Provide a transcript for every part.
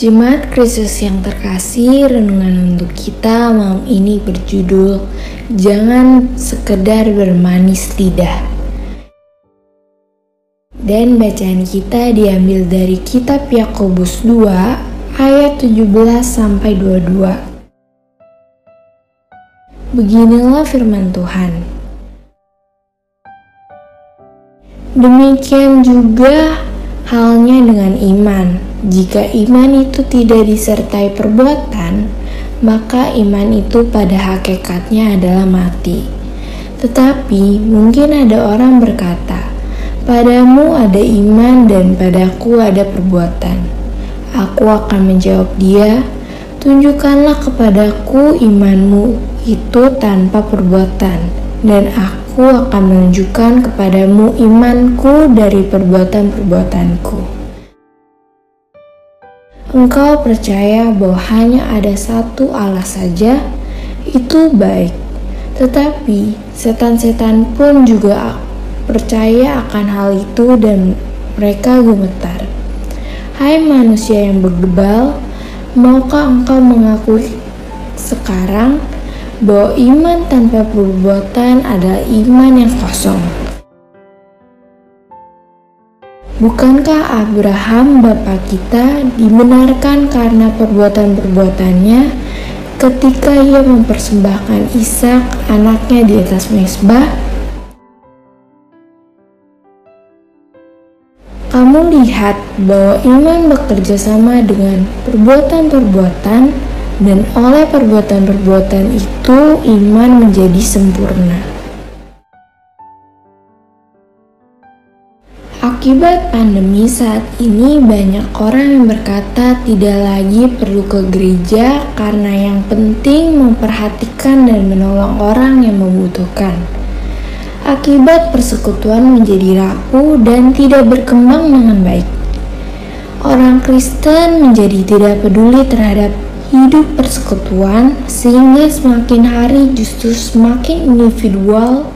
Jemaat Kristus yang terkasih, renungan untuk kita malam ini berjudul Jangan sekedar bermanis lidah. Dan bacaan kita diambil dari kitab Yakobus 2 ayat 17 sampai 22. Beginilah firman Tuhan. Demikian juga halnya dengan iman jika iman itu tidak disertai perbuatan, maka iman itu pada hakikatnya adalah mati. Tetapi mungkin ada orang berkata, "Padamu ada iman dan padaku ada perbuatan." Aku akan menjawab dia, "Tunjukkanlah kepadaku imanmu itu tanpa perbuatan, dan aku akan menunjukkan kepadamu imanku dari perbuatan-perbuatanku." Engkau percaya bahwa hanya ada satu Allah saja, itu baik. Tetapi setan-setan pun juga percaya akan hal itu dan mereka gemetar. Hai manusia yang bergebal, maukah engkau mengakui sekarang bahwa iman tanpa perbuatan adalah iman yang kosong? Bukankah Abraham bapa kita dibenarkan karena perbuatan-perbuatannya ketika ia mempersembahkan Ishak anaknya di atas mesbah? Kamu lihat bahwa iman bekerja sama dengan perbuatan-perbuatan dan oleh perbuatan-perbuatan itu iman menjadi sempurna. Akibat pandemi saat ini banyak orang yang berkata tidak lagi perlu ke gereja karena yang penting memperhatikan dan menolong orang yang membutuhkan. Akibat persekutuan menjadi rapuh dan tidak berkembang dengan baik. Orang Kristen menjadi tidak peduli terhadap hidup persekutuan sehingga semakin hari justru semakin individual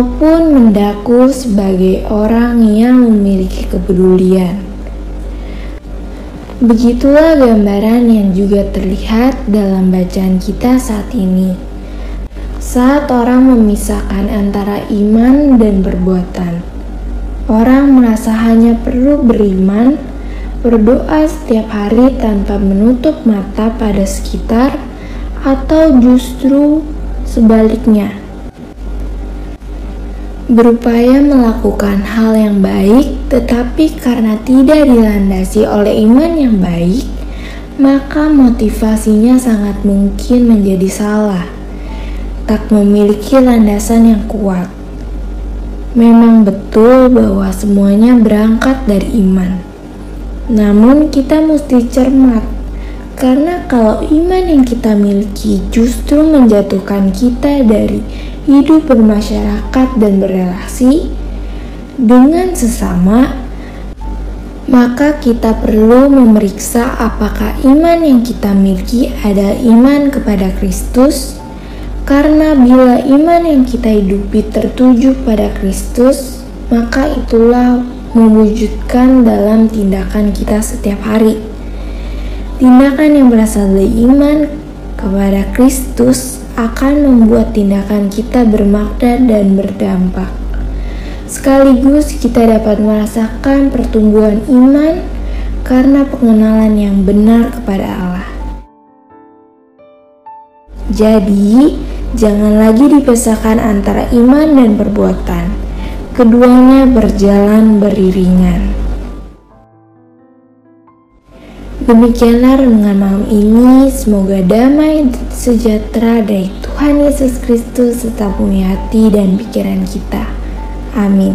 walaupun mendaku sebagai orang yang memiliki kepedulian. Begitulah gambaran yang juga terlihat dalam bacaan kita saat ini. Saat orang memisahkan antara iman dan perbuatan, orang merasa hanya perlu beriman, berdoa setiap hari tanpa menutup mata pada sekitar, atau justru sebaliknya berupaya melakukan hal yang baik, tetapi karena tidak dilandasi oleh iman yang baik, maka motivasinya sangat mungkin menjadi salah, tak memiliki landasan yang kuat. Memang betul bahwa semuanya berangkat dari iman, namun kita mesti cermat karena kalau iman yang kita miliki justru menjatuhkan kita dari hidup bermasyarakat dan berrelasi dengan sesama, maka kita perlu memeriksa apakah iman yang kita miliki adalah iman kepada Kristus. Karena bila iman yang kita hidupi tertuju pada Kristus, maka itulah mewujudkan dalam tindakan kita setiap hari. Tindakan yang berasal dari iman kepada Kristus akan membuat tindakan kita bermakna dan berdampak. Sekaligus kita dapat merasakan pertumbuhan iman karena pengenalan yang benar kepada Allah. Jadi, jangan lagi dipisahkan antara iman dan perbuatan. Keduanya berjalan beriringan. Demikianlah renungan malam ini. Semoga damai sejahtera dari Tuhan Yesus Kristus tetap punya hati dan pikiran kita. Amin.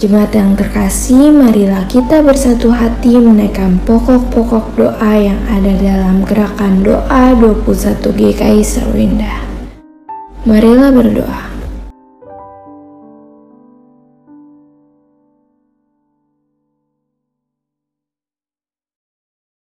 Jemaat yang terkasih, marilah kita bersatu hati menaikkan pokok-pokok doa yang ada dalam gerakan doa 21 GKI Serwinda. Marilah berdoa.